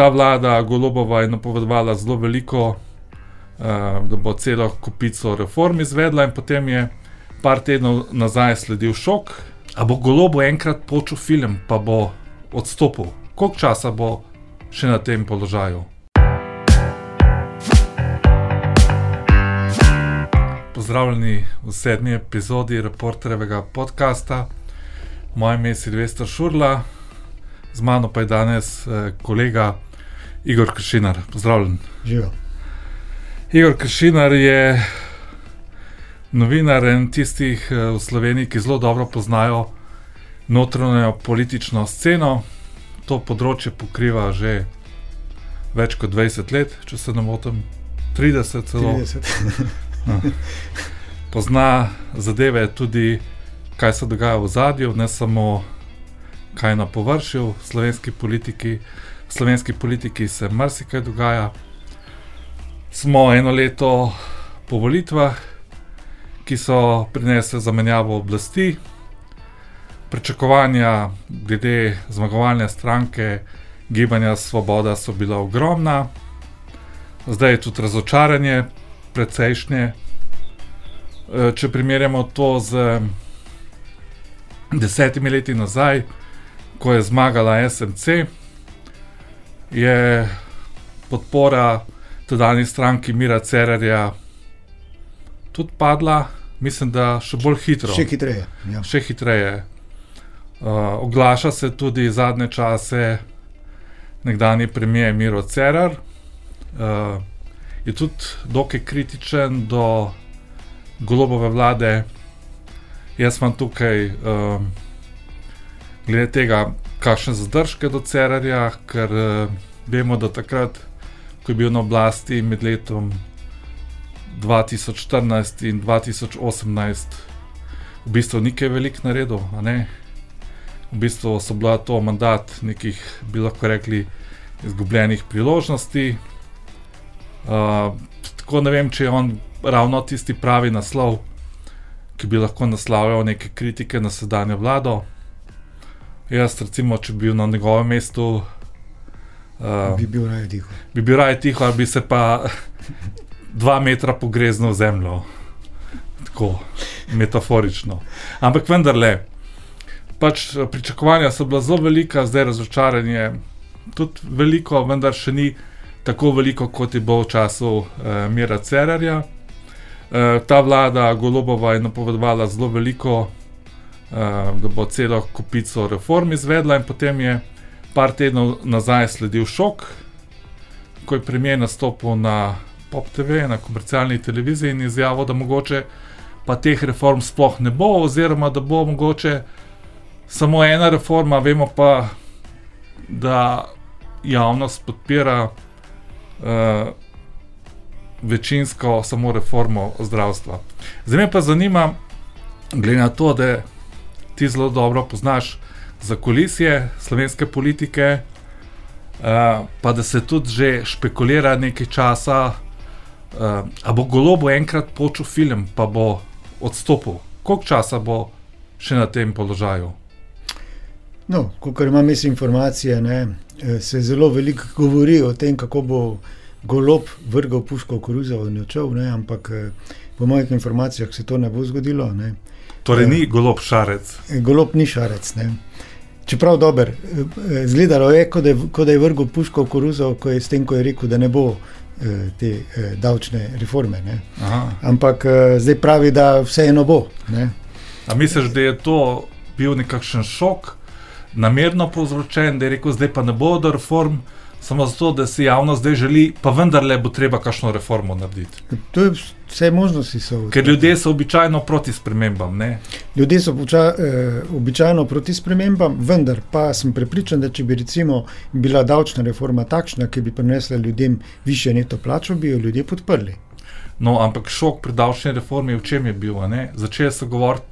ta vlada Golobova je napovedovala zelo veliko, uh, da bo celo kupico reform izvedla, in potem je par tednov nazaj sledil šok. A bo Golobo enkrat počel film, pa bo odstopil? Koliko časa bo še na tem položaju? Pozdravljeni v sedmi epizodi reporterjevega podcasta. Moje ime je Silvestr Šurla, z mano pa je danes eh, kolega Igor Kršinar. Pozdravljen. Živijo. Igor Kršinar je novinar in tistih eh, v Sloveniji, ki zelo dobro poznajo notranjo politično sceno. To področje pokriva že več kot 20 let, če se ne motim, 30 celo. 30. Pozna zadeve tudi, kaj se dogaja v zadju, ne samo kaj na površju, v slovenski politiki. V slovenski politiki se marsikaj dogaja. Smo eno leto po volitvah, ki so prinesle zamenjavo oblasti, pričakovanja glede zmagovalne stranke Gibanja Svoboda so bila ogromna, zdaj je tudi razočaranje, precejšnje. E, Če primerjamo to z desetimi leti nazaj, ko je zmagala SMC, je podpora tedajni stranki Mira Cererja tudi padla, mislim, da še bolj hitro. Še hitreje. Ja. Še hitreje. Uh, oglaša se tudi zadnje čase nekdani premijer Miro Cerar. Uh, je tudi dokaj kritičen do globove vlade. Jaz imam tukaj, um, glede tega, kakšne zadržke do Cerarja, ker uh, vemo, da takrat, ko je bil na oblasti med letom 2014 in 2018, v bistvu ni kaj velik naredil. V bistvu so bila to mandat nekih, bi lahko rekli, izgubljenih priložnosti. Uh, tako ne vem, če je on ravno tisti pravi naslov, ki bi lahko naslavljal neke kritike na sedanjo vlado. Jaz, recimo, če bi bil na njegovem mestu, uh, Bi bil raje tiho. bi bil raje tiho, ali bi se pa dva metra pogreznil v zemljo. Tako metaforično. Ampak vendarle, pač eh, pričakovanja so bila zelo velika, zdaj razočaranje tudi veliko, vendar še ni tako veliko, kot je bilo v času eh, Mira Cerarja. Eh, ta vlada Golobova je napovedovala zelo veliko, da bo celo kupico reform izvedla, in potem je par tednov nazaj sledil šok, ko je premijer nastopil na Pop TV, na komercialni televiziji in izjavil, da mogoče pa teh reform sploh ne bo, oziroma da bo mogoče samo ena reforma, vemo pa, da javnost podpira uh, večinsko samo reformo zdravstva. Zdaj me pa zanima, glede na to, da ti zelo dobro poznaš za kulisje slovenske politike, uh, pa da se tudi že špekulira nekaj časa, uh, a bo golobo enkrat počel film, pa bo odstopil. Koliko časa bo še na tem položaju? No, kot imam jaz informacije, ne, eh, se zelo veliko govori o tem, kako bo golob vrgel puško v koruzo in odšel, ampak eh, po mojih informacijah se to ne bo zgodilo. Ne. Torej, ni golob šarec. Golob ni šarec. Ne. Čeprav dober, eh, zgledalo je, kot da je, kot da je vrgel puško v koruzo, ko je s tem, ko je rekel, da ne bo eh, te eh, davčne reforme. Ampak zdaj pravi, da vseeno bo. Ne. A misliš, da je to bil nekakšen šok, namerno povzročen, da je rekel, zdaj pa ne bo reform, samo zato, da si javnost zdaj želi, pa vendarle bo treba kakšno reformo narediti. To je vse možnosti. So, Ker ljudje so običajno proti spremembam. Ne? Ljudje so poča, eh, običajno proti spremembam, vendar pa sem prepričan, da če bi recimo bila davčna reforma takšna, ki bi prinesla ljudem više neto plačo, bi jo ljudje podprli. No, ampak šok pri davčni reformi v čem je bil? Začeli so govoriti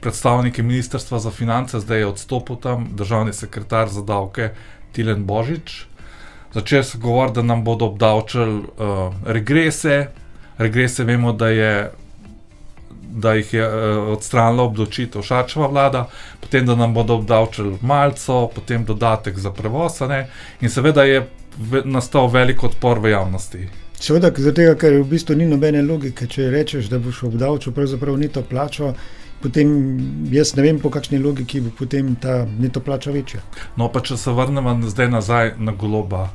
predstavniki Ministrstva za finance, zdaj je odstopil tam državni sekretar za davke Tilen Božič. Začeli so govoriti, da nam bodo obdavčili uh, regrese. Regrese vemo, da, je, da jih je uh, odstranila obdavčitev Šačeva vlada, potem da nam bodo obdavčili malco, potem dodatek za prevoz. In seveda je nastal velik odpor v javnosti. Seveda, zato ker v bistvu ni nobene logike, če rečeš, da boš obdavčil pravzaprav neto plačo. Potem jaz ne vem, po kakšni logiki bo potem ta neto plača večja. No, pa če se vrnemo zdaj nazaj na goloba.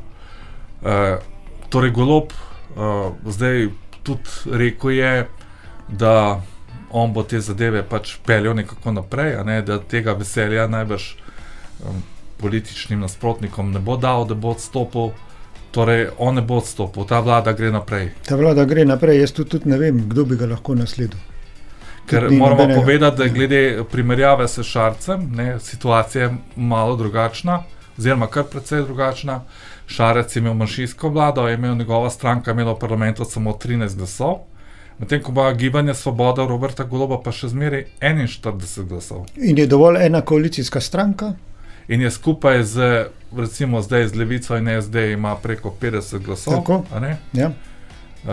E, torej, golob e, zdaj tudi rekel je, da on bo te zadeve pač peljal nekako naprej, ne, da tega veselja najbrž um, političnim nasprotnikom ne bo dal, da bo odstopil. Torej, on ne bo odstopil, ta vlada gre naprej. Ta vlada gre naprej, jaz tudi, tudi ne vem, kdo bi ga lahko nasledil. Ker moramo nobenega. povedati, da je glede primerjave s Šarcem, ne, situacija je malo drugačna, oziroma kar precej drugačna. Šarec je imel manjšinsko vlado, je imel njegova stranka imela v parlamentu samo 13 glasov, medtem ko ima gibanje Svoboda Roberta Goloba pa še zmeraj 41 glasov. In je dovolj ena koalicijska stranka? In je skupaj z, recimo, zdaj z Levico in SD ima preko 50 glasov. Tako. Ja. Uh,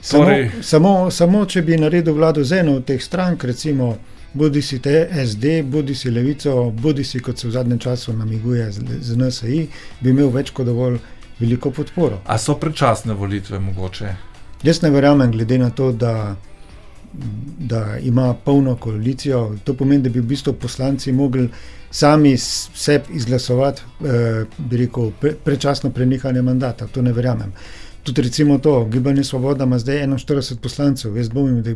samo, torej, samo, samo če bi naredil vlado z eno od teh strank, recimo bodi si te SD, bodi si Levico, bodi si kot se v zadnjem času namiguje z, z NSI, bi imel več kot dovolj veliko podporo. A so predčasne volitve mogoče? Jaz ne verjamem, glede na to, da, da ima polno koalicijo. To pomeni, da bi v bistvu poslanci mogli sami sebi izglasovati, eh, bi rekel, pre, prečasno prenehanje mandata. To ne verjamem. Tudi recimo to, Gibanje Svoboda ima zdaj 41 poslancev, jaz bom da,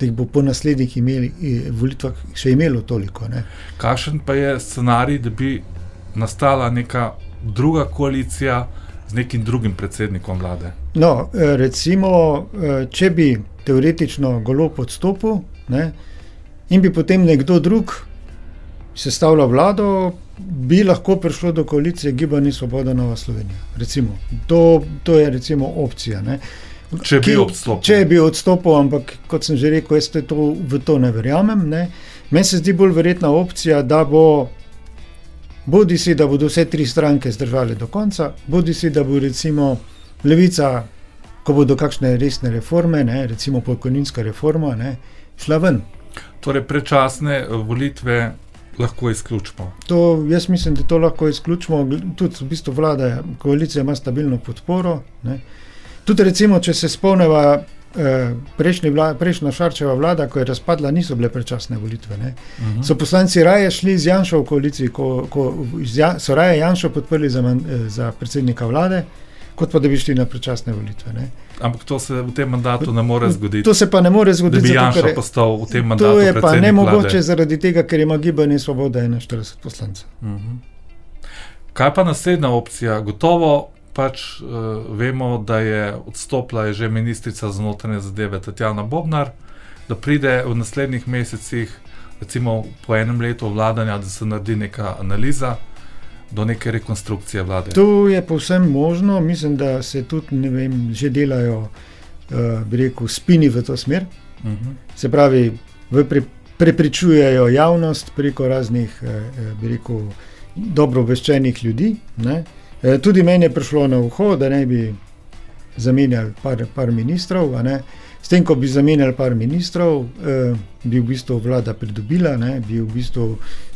da jih bo po naslednjih imeli, volitvah še imelo toliko. Ne. Kakšen pa je scenarij, da bi nastala neka druga koalicija z nekim drugim predsednikom vlade? No, eh, recimo, eh, če bi teoretično golo odstopil ne, in bi potem nekdo drug sestavljal vlado, bi lahko prišlo do koalicije Gibanje Svoboda Nova Slovenija. Recimo, to, to je recimo opcija. Ne. Če bi, Ki, če bi odstopil, ampak kot sem že rekel, jaz to, v to ne verjamem. Ne. Meni se zdi bolj verjetna opcija, da bo bodi si, da bodo vse tri stranke zdržale do konca, bodi si, da bo recimo levica, ko bodo kakšne resne reforme, ne, recimo pokojninska reforma, ne, šla ven. Torej, prečasne volitve lahko izključimo. To, jaz mislim, da to lahko izključimo. Tudi v bistvu vlada, koalicija ima stabilno podporo. Ne. Tudi, recimo, če se spomnimo, eh, prejšnja Šarčeva vlada, ko je razpadla, niso bile prečasne volitve. Uh mhm. -huh. So poslanci raje šli z Janšo v koaliciji, ko, ko so raje Janšo podprli za, eh, za predsednika vlade. Kot pa da bi šli na prečasne volitve. Ne. Ampak to se v tem mandatu ne more zgoditi. To se pa ne more zgoditi. Da bi Janša zato, postal v tem mandatu. To je pa ne mogoče zaradi tega, ker ima gibanje Svoboda 41 poslancev. Uh mhm. -huh. Kaj pa naslednja opcija? Gotovo pač uh, vemo, da je odstopila je že ministrica za notranje zadeve Tatjana Bobnar, da pride v naslednjih mesecih, recimo po enem letu vladanja, da se naredi neka analiza do neke rekonstrukcije vlade. To je povsem možno, mislim, da se tudi vem, že delajo, uh, bi rekel, spini v to smer. Uh mhm. -huh. Se pravi, pre, prepričujejo javnost preko raznih, uh, bi rekel, dobro obveščenih ljudi. Ne? E, tudi meni je prišlo na uho, da ne bi zamenjali par, par ministrov. S tem, ko bi zamenjali par ministrov, eh, bi v bistvu vlada pridobila, ne, bi v bistvu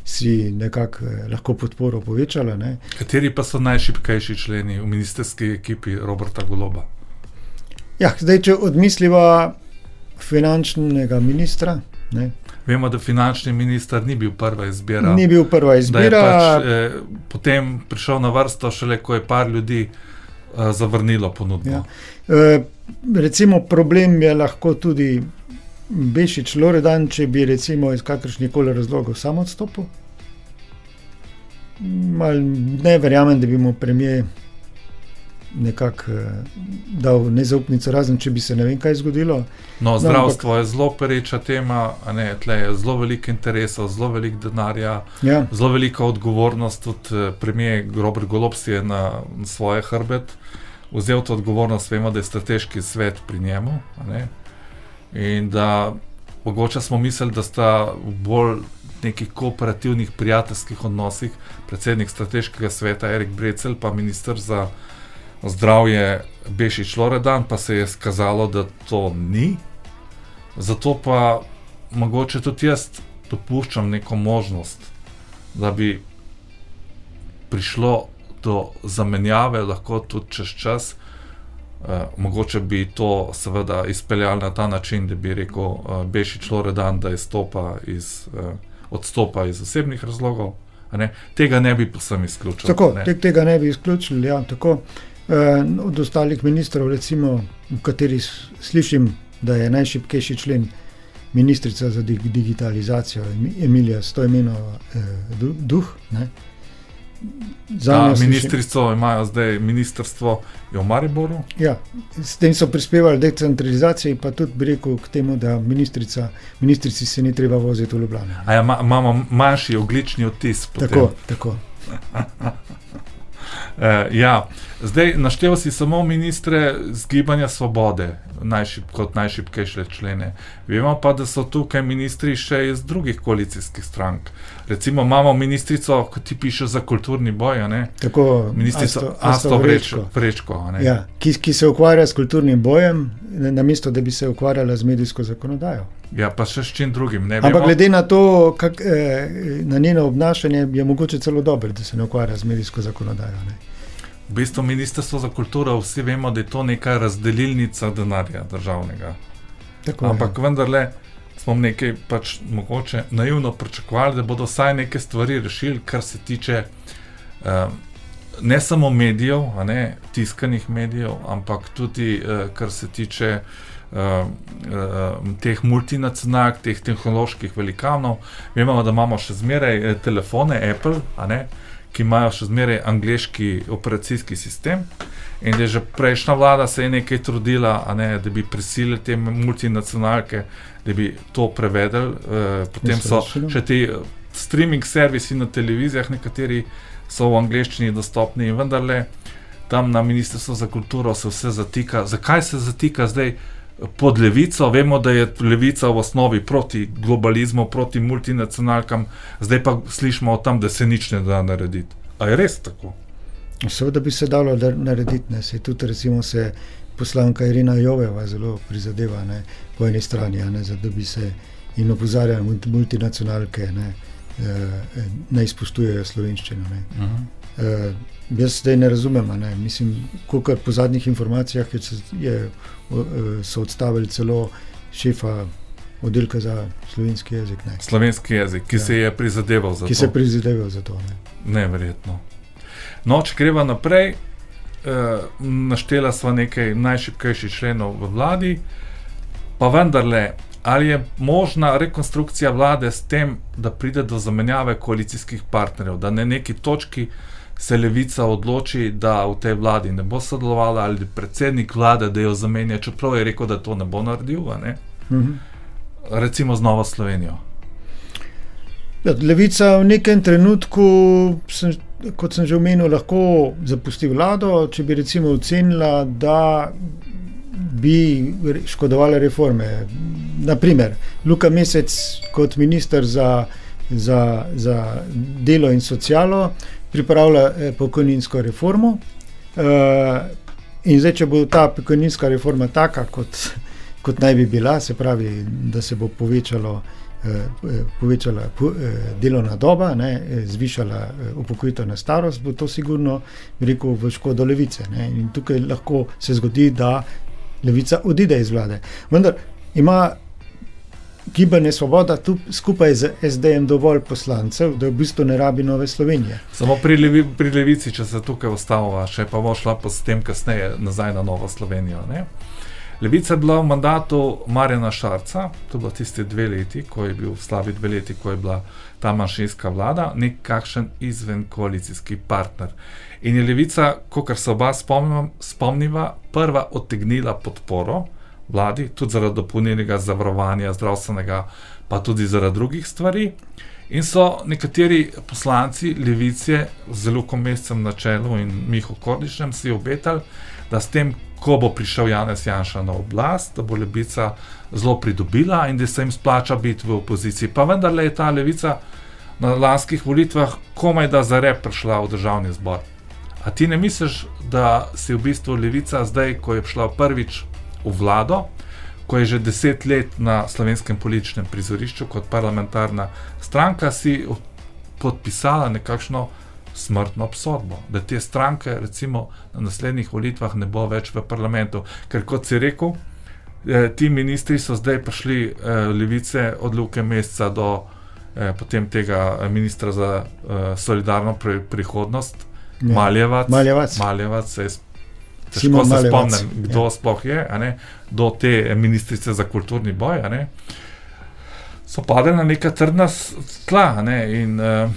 si nekako eh, lahko podporo povečala. Ne. Kateri pa so najšipkejši členi v ministerski ekipi Roberta Goloba? Ja, zdaj, če odmisliva finančnega ministra. Ne. Vemo, da finančni minister ni bil prva izbira. Ni bil prva izbira. Pač, eh, potem prišel na vrsto, šele ko je par ljudi zavrnilo ponudbo. Ja. Eh, recimo, problem je lahko tudi Bešič Loredan, če bi recimo iz kakršnih koli razlogov samo odstopil. Mal ne verjamem, da bi mu premijer nekako eh, dal nezaupnico, razen če bi se ne vem kaj zgodilo. No, no zdravstvo no, ampak, je zelo pereča tema, ne, je zelo veliko interesov, zelo veliko denarja, ja. zelo velika odgovornost. Tudi eh, premijer Robert Golops je na, na svoje hrbet vzel to odgovornost, vemo, da je strateški svet pri njemu. In da mogoče smo mislili, da sta v bolj nekih kooperativnih, prijateljskih odnosih predsednik strateškega sveta Erik Brecel, pa ministr za zdravje Bešič Loredan, pa se je skazalo, da to ni. Zato pa mogoče tudi jaz dopuščam neko možnost, da bi prišlo do zamenjave, lahko tudi čez čas. Uh, mogoče bi to seveda izpeljali na ta način, da bi rekel uh, Bešič Loredan, da izstopa iz, uh, odstopa iz osebnih razlogov. Ne? Tega ne bi posebej izključili. Tako, ne? Te, tega ne bi izključili. Ja, tako, uh, od ostalih ministrov, recimo, v kateri slišim, da je najšipkejši člen ministrica za digitalizacijo Emilija Stojmenova uh, Duh. Ne? Za ministrico imajo zdaj ministrstvo v Mariboru. Ja, s tem so prispevali decentralizaciji, pa tudi bi rekel k temu, da ministrici se ni treba voziti v Ljubljano. Ja, imamo ma, manjši oglični odtis. Potem. Tako, tako. Uh, ja, zdaj naštel si samo ministre z gibanja svobode, najšip, kot najšipkejše člene. Vemo pa, da so tukaj ministri še iz drugih koalicijskih strank. Recimo imamo ministrico, ki ti piše za kulturni boj, tako ministrico Asto Vrečko, ja, ki, ki se ukvarja s kulturnim bojem, namesto da bi se ukvarjala z medijsko zakonodajo. Ja, pa še s čim drugim. Ampak glede na to, kak, eh, na njeno obnašanje, je mogoče celo dobro, da se ne ukvarja z medijsko zakonodajo. Ne? V bistvu Ministrstvo za kulturo, vsi vemo, da je to neka razdelilnica denarja državnega. Tako, Ampak ja. vendarle smo nekaj pač mogoče naivno pričakovali, da bodo vsaj neke stvari rešili, kar se tiče uh, ne samo medijev, ne, tiskanih medijev, ampak tudi uh, kar se tiče uh, uh, teh multinacionalk, teh tehnoloških velikanov. Vemo, da imamo še zmeraj telefone Apple, ne, ki imajo še zmeraj angliški operacijski sistem. In da je že prejšnja vlada se je nekaj trudila, ne, da bi prisilili te multinacionalke, da bi to prevedli. Uh, potem so še ti uh, streaming servisi na televizijah, nekateri so v angleščini dostopni in vendarle tam na Ministrstvu za kulturo se vse zatika. Zakaj se zatika zdaj? Pod levico, vemo, da je levica v osnovi proti globalizmu, proti multinacionalkam, zdaj pa slišimo o tem, da se nič ne da narediti. A je res tako? Seveda bi se dalo narediti, ne. se tudi recimo se poslanka Irina Joveva zelo prizadeva ne, po eni strani, ne, da bi se in opozarjali multinacionalke, ne, eh, ne izpustujejo slovenščino. Ne. Uh -huh. Uh, jaz zdaj ne razumem, ne. mislim, koliko po zadnjih informacijah je, je, so odstavili celo šefa. Oddelka za slovenski jezik. Ne. Slovenski jezik, ki ja. se je prizadeval za ki to. Ki se je prizadeval za to. Ne. Neverjetno. No, če greva naprej, eh, naštela sva nekaj najšipkejših členov v vladi, pa vendarle, ali je možna rekonstrukcija vlade s tem, da pride do zamenjave koalicijskih partnerjev, da na neki točki se levica odloči, da v tej vladi ne bo sodelovala, ali predsednik vlade, da jo zamenja, čeprav je rekel, da to ne bo naredil, ne? Mhm. recimo z Novo Slovenijo. Ja, levica v nekem trenutku, sem, kot sem že omenil, lahko zapusti vlado, če bi recimo ocenila, da bi škodovala reforme. Naprimer, Luka Mesec kot minister za, za, za delo in socialo pripravlja eh, pokojninsko reformo. Uh, in zdaj, če bo ta pokojninska reforma taka, kot, kot naj bi bila, se pravi, da se bo povečalo Eh, eh, povečala eh, delovna doba, ne, zvišala upokojitev na starost, bo to sigurno rekel v škodo levice. Ne. In tukaj lahko se zgodi, da levica odide iz vlade. Vendar ima gibanje Svoboda tu skupaj z SD-jem dovolj poslancev, da v bistvu ne rabi nove Slovenije. Samo pri, levi, pri levici, če se tukaj ostava, še pa bo šla pa s tem kasneje nazaj na novo Slovenijo. Ne. Levica je bila v mandatu Marjana Šarca, to je bilo tiste dve leti, ko je bil slabi dve leti, ko je bila ta manjšinska vlada, nekakšen izven koalicijski partner. In je Levica, kot se oba spomniva, prva odtegnila podporo vladi, tudi zaradi dopolnjenega zavarovanja, zdravstvenega, pa tudi zaradi drugih stvari. In so nekateri poslanci Levice zelo komescem na čelu in Miho Kordišem si obetali, da s tem, ko bo prišel Janez Janša na oblast, da bo levica zelo pridobila in da se jim splača biti v opoziciji. Pa vendar je ta levica na lanskih volitvah komaj da za rep prišla v državni zbor. A ti ne misliš, da si v bistvu levica zdaj, ko je šla prvič v vlado, ko je že deset let na slovenskem političnem prizorišču kot parlamentarna stranka, si podpisala nekakšno smrtno obsodbo, da te stranke, recimo, na naslednjih volitvah ne bo več v parlamentu. Ker, kot si rekel, eh, ti ministri so zdaj prišli eh, levice od Luke Meseca do eh, potem tega eh, ministra za eh, solidarno pri, prihodnost, ja. Maljevac. Maljevac. Maljevac se je Težko se spomnim, kdo ja. sploh je, do te ministrice za kulturni boj. So padli na neka trdna tla. Ne? In, uh,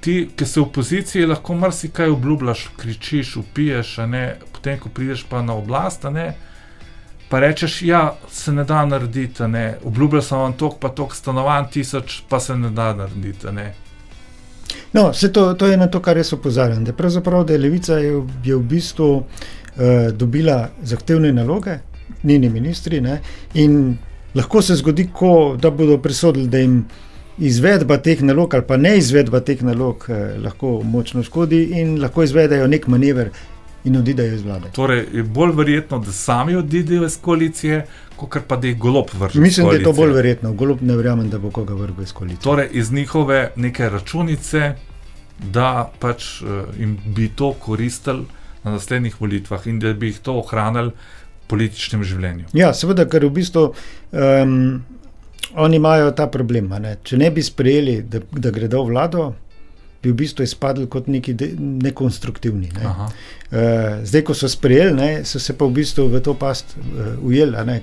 ti, ki si v opoziciji, lahko marsikaj obljubljaš, kričiš, upiješ, potem, ko prideš pa na oblast, ne, pa rečeš, da ja, se ne da narediti, obljubljal sem vam tok, pa tok stanovanj, tisoč, pa se ne da narediti. Ne. No, to, to je na to, kar jaz opozarjam. Da pravzaprav da je levica je, je v bistvu uh, dobila zahtevne naloge, njeni ministri, ne, in lahko se zgodi, ko, da bodo presodili, da jim izvedba teh nalog ali pa ne izvedba teh nalog eh, lahko močno škodi in lahko izvedejo nek manever in odidejo iz vlade. Torej, je bolj verjetno, da sami odidejo iz koalicije, kot pa da jih golob vrže. Mislim, da je to bolj verjetno. Golob ne verjamem, da bo koga vrgel iz koalicije. Torej, iz njihove neke računice, da pač uh, jim bi to koristili na naslednjih volitvah in da bi jih to ohranili v političnem življenju. Ja, seveda, ker v bistvu. Um, Oni imajo ta problem. Ne? Če ne bi sprejeli, da, da gredo vlado, bi v bistvu izpadli kot neki nekonstruktivni. Ne? Uh, zdaj, ko so sprejeli, ne, so se pa v bistvu v to past uh, ujeli,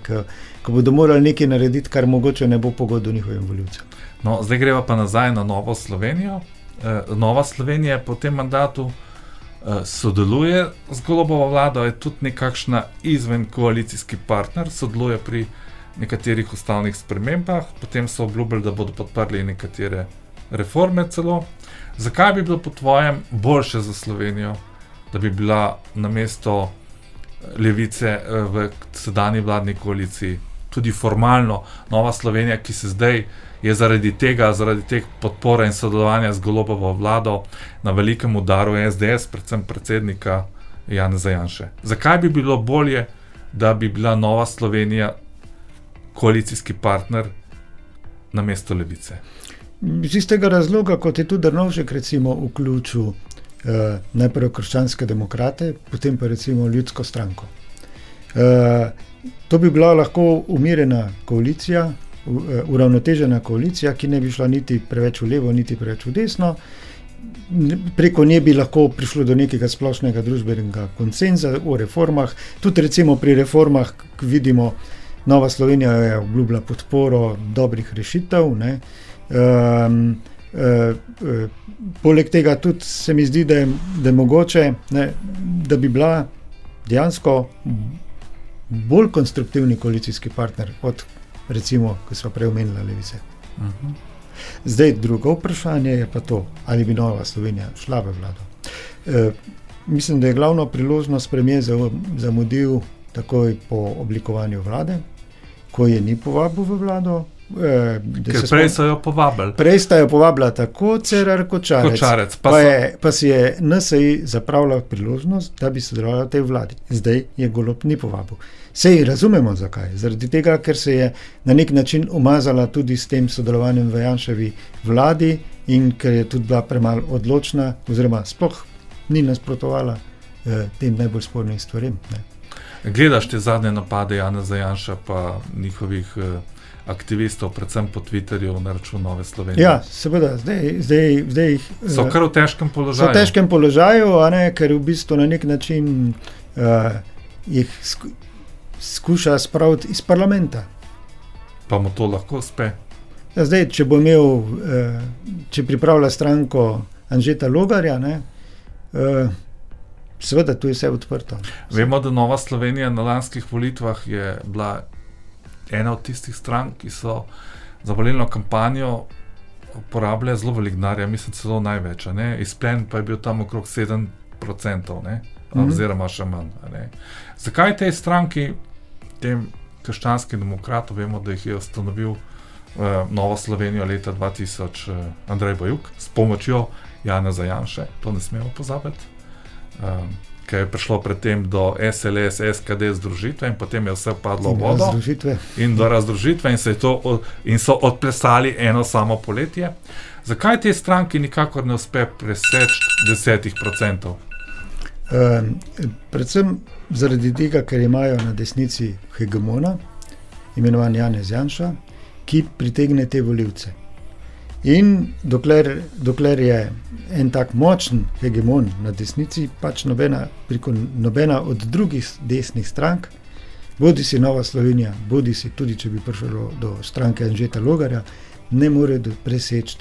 ko bodo morali nekaj narediti, kar mogoče ne bo pogodilo njihovim voljivcem. No, zdaj greva pa nazaj na Novo Slovenijo. Uh, Nova Slovenija po tem mandatu sodeluje z Golobovo vlado, je tudi nekakšna izven koalicijski partner, sodeluje pri nekaterih ustavnih spremembah, potem so obljubili, da bodo podprli nekatere reforme. Celo. Zakaj bi bilo po tvojem boljše za Slovenijo, da bi bila na mesto levice eh, v sedanji vladni koaliciji tudi formalno Nova Slovenija, ki se zdaj je zaradi tega, zaradi teh podpore in sodelovanja z golobovo vlado na velikem udaru SDS, predvsem predsednika Jana Zajanše. Zakaj bi bilo bolje, da bi bila Nova Slovenija koalicijski partner na mesto levice. Iz istega razloga, kot je tudi recimo vključil eh, najprej krščanske demokrate, potem pa recimo ljudsko stranko. Eh, to bi bila lahko umirjena koalicija, eh, uravnotežena koalicija, ki ne bi šla niti preveč v levo, niti preveč v desno. Preko nje bi lahko prišlo do nekega splošnega družbenega konsenza o reformah, tudi recimo pri reformah, ki vidimo, Nova Slovenija je obljubila podporo dobrih rešitev. Um, uh, uh, poleg tega tudi se mi zdi, da je, da je mogoče, ne, da bi bila dejansko bolj konstruktivni koalicijski partner od recimo, ki so prej omenili Levice. Uh mhm. -huh. Zdaj, drugo vprašanje je pa to, ali bi Nova Slovenija šla v vlado. Uh, mislim, da je glavno priložnost premijer zamudil takoj po oblikovanju vlade, ko je ni povabil v vlado. Eh, prej so jo povabili. Prej sta jo povabila tako Cerar kot Čarec. Čarec pa, pa, je, pa si je NSA zapravila priložnost, da bi sodelovala v tej vladi. Zdaj je golob ni povabil. Sej razumemo zakaj. Zaradi tega, ker se je na nek način umazala tudi s tem sodelovanjem v Janševi vladi in ker je tudi bila premalo odločna, oziroma sploh ni nasprotovala eh, tem najbolj spornim stvarem. Ne. Gledaš te zadnje napade Jana Zajanša pa njihovih eh, aktivistov, predvsem po Twitterju na račun Nove Slovenije. Ja, seveda, zdaj, zdaj, zdaj jih, so kar v težkem položaju. So v težkem položaju, ne, ker v bistvu na nek način uh, jih sku, skuša spraviti iz parlamenta. Pa mu to lahko uspe. Ja, zdaj, če bo imel, uh, če pripravlja stranko Anžeta Logarja, ne, uh, Seveda, tu je vse odprto. Vemo, da Nova Slovenija na lanskih volitvah je bila ena od tistih strank, ki so za volilno kampanjo porabile zelo velik denar, mislim, celo največ. Izplen pa je bil tam okrog 7%, ne? Mhm. oziroma še manj. Zakaj tej stranki, tem krščanskim demokratom, vemo, da jih je ustanovil uh, Nova Slovenija leta 2000, uh, Andrej Bajuk, s pomočjo Jana Zajanša, to ne smemo pozabiti. Um, ki je prišlo predtem do SLS, SKD združitve in potem je vse padlo v vodo. Združitve. In do razdružitve in, to, in so odplesali eno samo poletje. Zakaj te stranke nikakor ne uspe preseči desetih odstotkov? Um, predvsem zaradi tega, ker imajo na desnici hegemona, imenovan Janez Janša, ki pritegne te voljivce. In dokler, dokler je en tak močen hegemon na desnici, pač nobena, nobena od drugih desnih strank, bodi si Nova Slovenija, bodi si tudi, če bi prišlo do stranke Anžeta Logarja, ne more preseči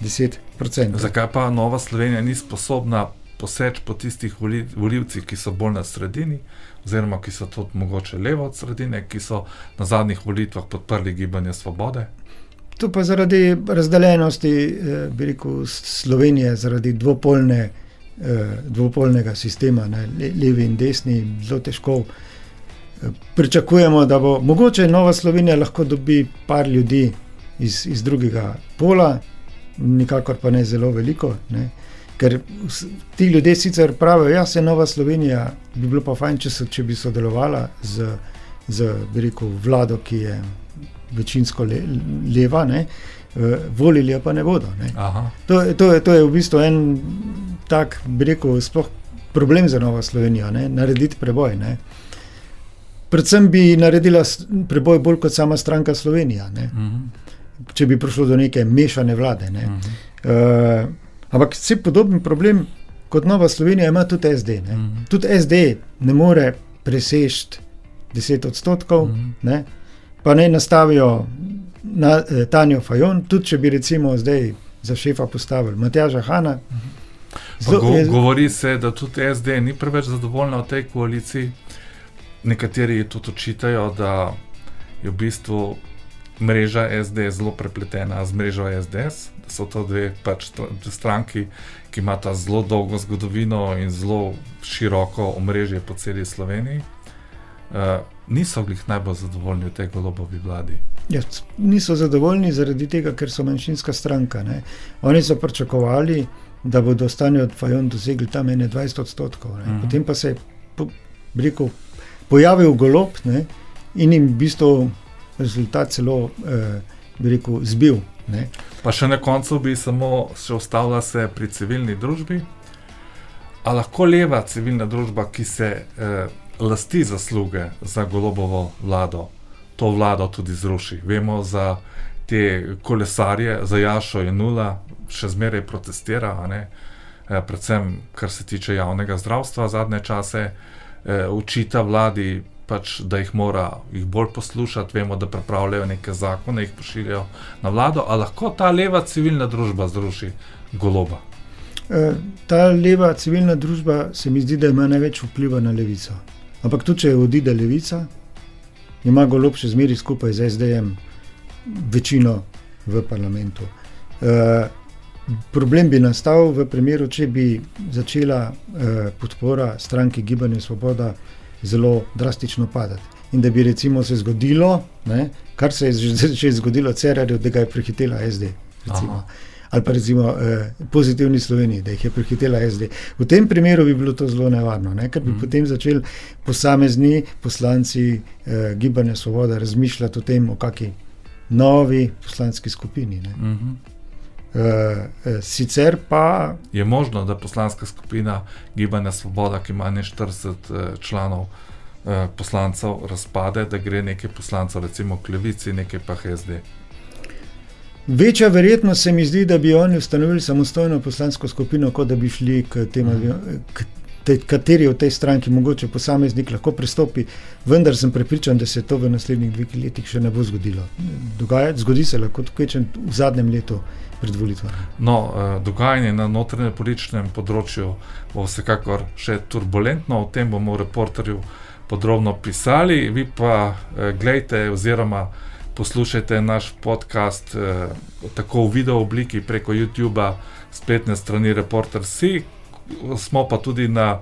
10%. Zakaj pa Nova Slovenija ni sposobna poseči po tistih volivcih, ki so bolj na sredini, oziroma ki so tudi mogoče levo od sredine, ki so na zadnjih volitvah podprli gibanje Svobode? To pa zaradi razdeljenosti, eh, bi rekel, Slovenije, zaradi dvopolne, eh, dvopolnega sistema, ne, levi in desni, zelo težko. Eh, pričakujemo, da bo mogoče Nova Slovenija lahko dobi par ljudi iz, iz drugega pola, nikakor pa ne zelo veliko. Ne. Ker ti ljudje sicer pravijo, da ja, je Nova Slovenija, bi bilo pa fajn, če, so, če bi sodelovala z, z rekel, vlado, ki je večinsko le, leva, ne, uh, volili pa ne bodo. Ne. To, to, to je v bistvu en tak, bi rekel, sploh problem za Novo Slovenijo, ne, narediti preboj. Ne. Predvsem bi naredila preboj bolj kot sama stranka Slovenija, uh mhm. -huh. če bi prišlo do neke mešane vlade. Ne. Uh -huh. uh, ampak vse podoben problem kot Nova Slovenija ima tudi SD. Uh mhm. -huh. Tudi SD ne more preseči 10 odstotkov. Uh mhm. -huh pa ne nastavijo na eh, Tanja Fajon, tudi če bi recimo zdaj za šefa postavili Matjaža Hanna. Zlo, go, je, govori se, da tudi SD ni preveč zadovoljna v tej koaliciji. Nekateri tudi očitajo, da je v bistvu mreža SD zelo prepletena z mrežo SDS, da so to dve pač stranki, ki imata zelo dolgo zgodovino in zelo široko omrežje po celi Sloveniji. Uh, niso bili najbolj zadovoljni v tej golobovi vladi. Ja, niso zadovoljni zaradi tega, ker so manjšinska stranka. Ne. Oni so pričakovali, da bodo stanje od Fajon dosegli tam 21 odstotkov. Uh mhm. -huh. Potem pa se je po, rekel, pojavil golob ne, in jim v bistvu rezultat celo eh, rekel, zbil. Ne. Pa še na koncu bi samo še ostala se pri civilni družbi. A lahko leva civilna družba, ki se eh, lasti zasluge za golobovo vlado, to vlado tudi zruši. Vemo za te kolesarje, za Jašo je nula, še zmeraj protestira, e, predvsem kar se tiče javnega zdravstva zadnje čase, e, učita vladi. Pač, da jih mora jih bolj poslušati, vemo, da pripravljajo neke zakone, jih pošiljajo na vlado, ali lahko ta leva civilna družba zruši goloba. E, ta leva civilna družba se mi zdi, da ima največ vpliva na levico. Ampak tudi, če odide levica, ima golob še zmeraj skupaj z SDM večino v parlamentu. Uh, problem bi nastal v primeru, če bi začela uh, podpora stranki Gibanje Svoboda zelo drastično padati. In da bi recimo se zgodilo, ne, kar se je že, že zgodilo, Cerarju, da ga je prehitela SD. Recimo ali pa recimo eh, pozitivni Sloveniji, da jih je prehitela SD. V tem primeru bi bilo to zelo nevarno, ne? ker bi mm. potem začeli posamezni poslanci eh, Gibanja Svoboda razmišljati o tem, o kakšni novi poslanski skupini. Mm -hmm. Uh, sicer pa. Je možno, da poslanska skupina Gibanja Svoboda, ki ima ne 40 uh, članov uh, poslancev, razpade, da gre nekaj poslancev, recimo k Levici, nekaj pa SD. Večja verjetnost se mi zdi, da bi oni ustanovili samostojno poslansko skupino, kot da bi šli k temu, k te, kateri od tej stranki, mogoče posameznik lahko pristopi, vendar sem prepričan, da se to v naslednjih dveh letih še ne bo zgodilo. Dogaja, zgodi se lahko tukaj v zadnjem letu. No, eh, dogajanje na notranjem političnem področju bo vsekakor še turbulentno, o tem bomo v reporterju podrobno pisali. Vi pa eh, gledajte, oziroma poslušajte naš podcast eh, tako v video obliki preko YouTube, spletne strani Reporter C, smo pa tudi na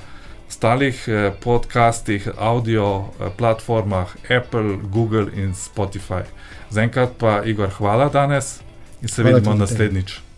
ostalih eh, podcastih, audio eh, platformah Apple, Google in Spotify. Zaenkrat pa Igor, hvala danes in se hvala vidimo naslednjič. Te.